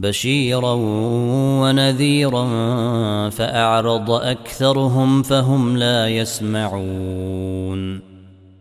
بشيرا ونذيرا فأعرض أكثرهم فهم لا يسمعون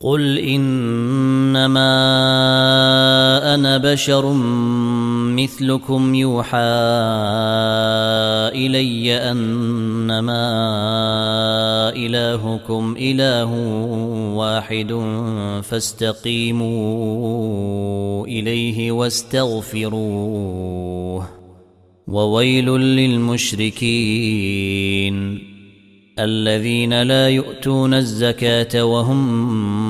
قل انما أنا بشر مثلكم يوحى الي انما الهكم اله واحد فاستقيموا اليه واستغفروه وويل للمشركين الذين لا يؤتون الزكاه وهم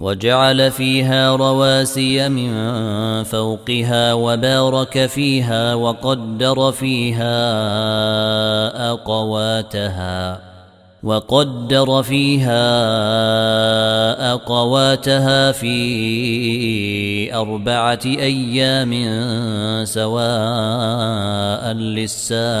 وجعل فيها رواسي من فوقها وبارك فيها وقدر فيها أقواتها وقدر فيها أقواتها في أربعة أيام سواء للسائلين.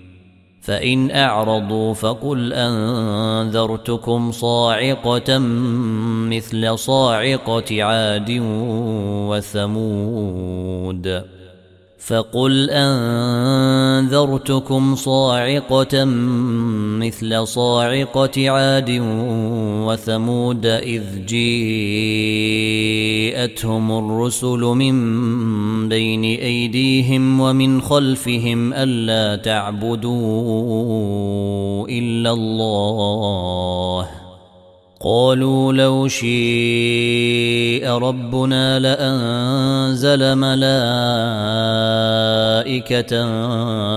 فإن أعرضوا فقل أنذرتكم صاعقة مثل صاعقة عاد وثمود. فقل أنذرتكم صاعقة مثل صاعقة عاد وثمود إذ جيءتهم الرسل من بين أيديهم ومن خلفهم ألا تعبدوا إلا الله قالوا لو شيء ربنا لأنزل ملائكة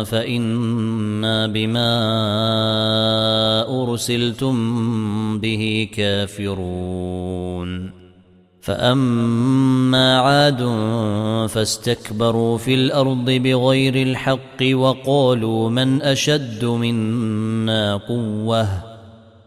فإنا بما أرسلتم به كافرون. فأما عاد فاستكبروا في الأرض بغير الحق وقالوا من أشد منا قوة.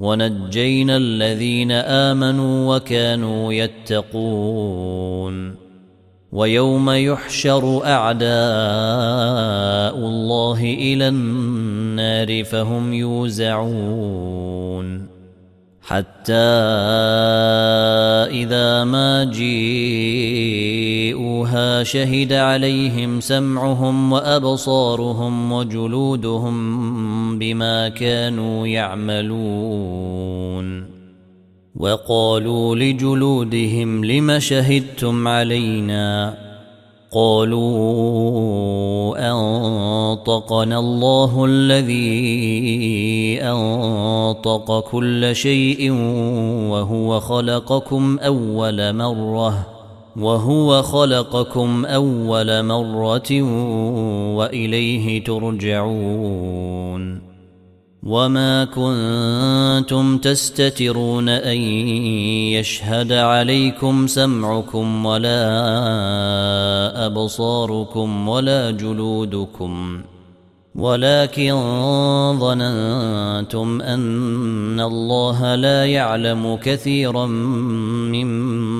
ونجينا الذين آمنوا وكانوا يتقون ويوم يحشر أعداء الله إلى النار فهم يوزعون حتى إذا ما جيءوها شهد عليهم سمعهم وأبصارهم وجلودهم بما كانوا يعملون وقالوا لجلودهم لم شهدتم علينا ؟ قالوا أنطقنا الله الذي أنطق كل شيء وهو خلقكم أول مرة وهو خلقكم أول مرة وإليه ترجعون وما كنتم تستترون أن يشهد عليكم سمعكم ولا أبصاركم ولا جلودكم ولكن ظننتم أن الله لا يعلم كثيرا مما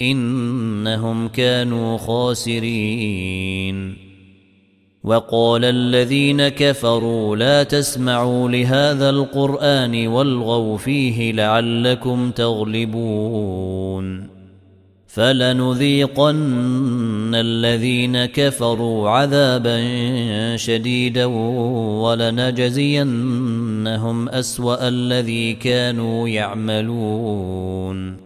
إنهم كانوا خاسرين. وقال الذين كفروا لا تسمعوا لهذا القرآن والغوا فيه لعلكم تغلبون. فلنذيقن الذين كفروا عذابا شديدا ولنجزينهم أسوأ الذي كانوا يعملون.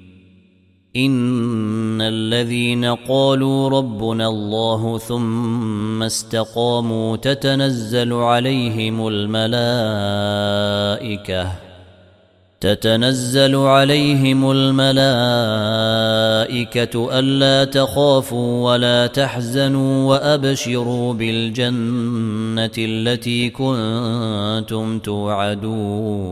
ان الذين قالوا ربنا الله ثم استقاموا تتنزل عليهم الملائكه تتنزل عليهم الملائكه الا تخافوا ولا تحزنوا وابشروا بالجنه التي كنتم توعدون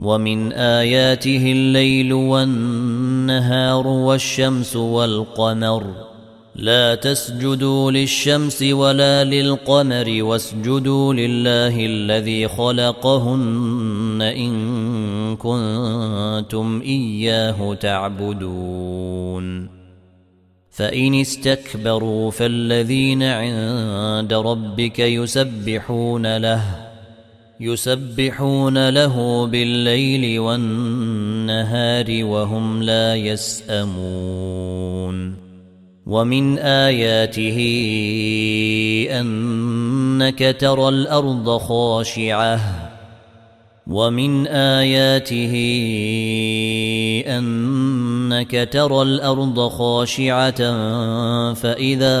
ومن آياته الليل والنهار والشمس والقمر. لا تسجدوا للشمس ولا للقمر واسجدوا لله الذي خلقهن إن كنتم إياه تعبدون. فإن استكبروا فالذين عند ربك يسبحون له يسبحون له بالليل والنهار وهم لا يسأمون. ومن آياته أنك ترى الأرض خاشعة. ومن آياته أنك ترى الأرض خاشعة. فإذا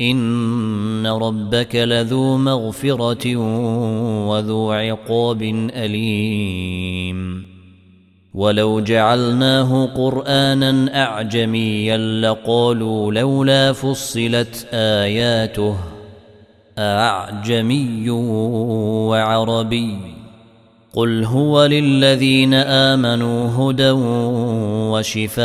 ان ربك لذو مغفره وذو عقاب اليم ولو جعلناه قرانا اعجميا لقالوا لولا فصلت اياته اعجمي وعربي قل هو للذين امنوا هدى وشفاء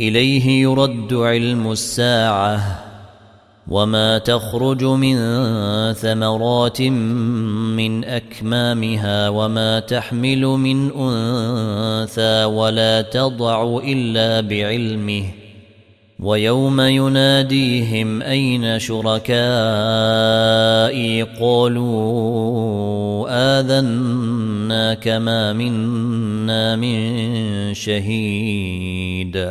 إليه يرد علم الساعة وما تخرج من ثمرات من أكمامها وما تحمل من أنثى ولا تضع إلا بعلمه ويوم يناديهم أين شركائي قالوا اذنا كما منا من شهيد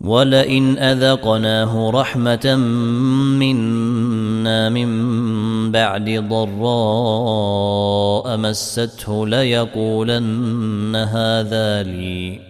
ولئن اذقناه رحمه منا من بعد ضراء مسته ليقولن هذا لي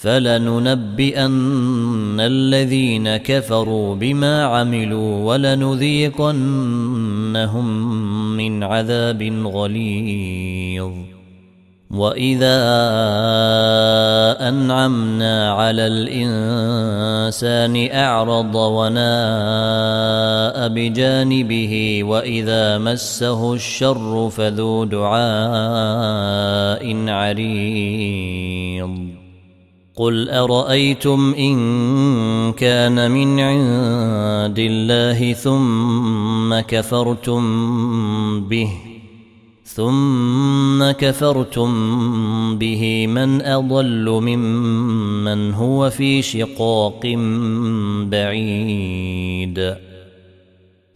فلننبئن الذين كفروا بما عملوا ولنذيقنهم من عذاب غليظ. وإذا أنعمنا على الإنسان أعرض وناء بجانبه وإذا مسه الشر فذو دعاء عريض. قل ارايتم ان كان من عند الله ثم كفرتم به ثم كفرتم به من اضل ممن هو في شقاق بعيد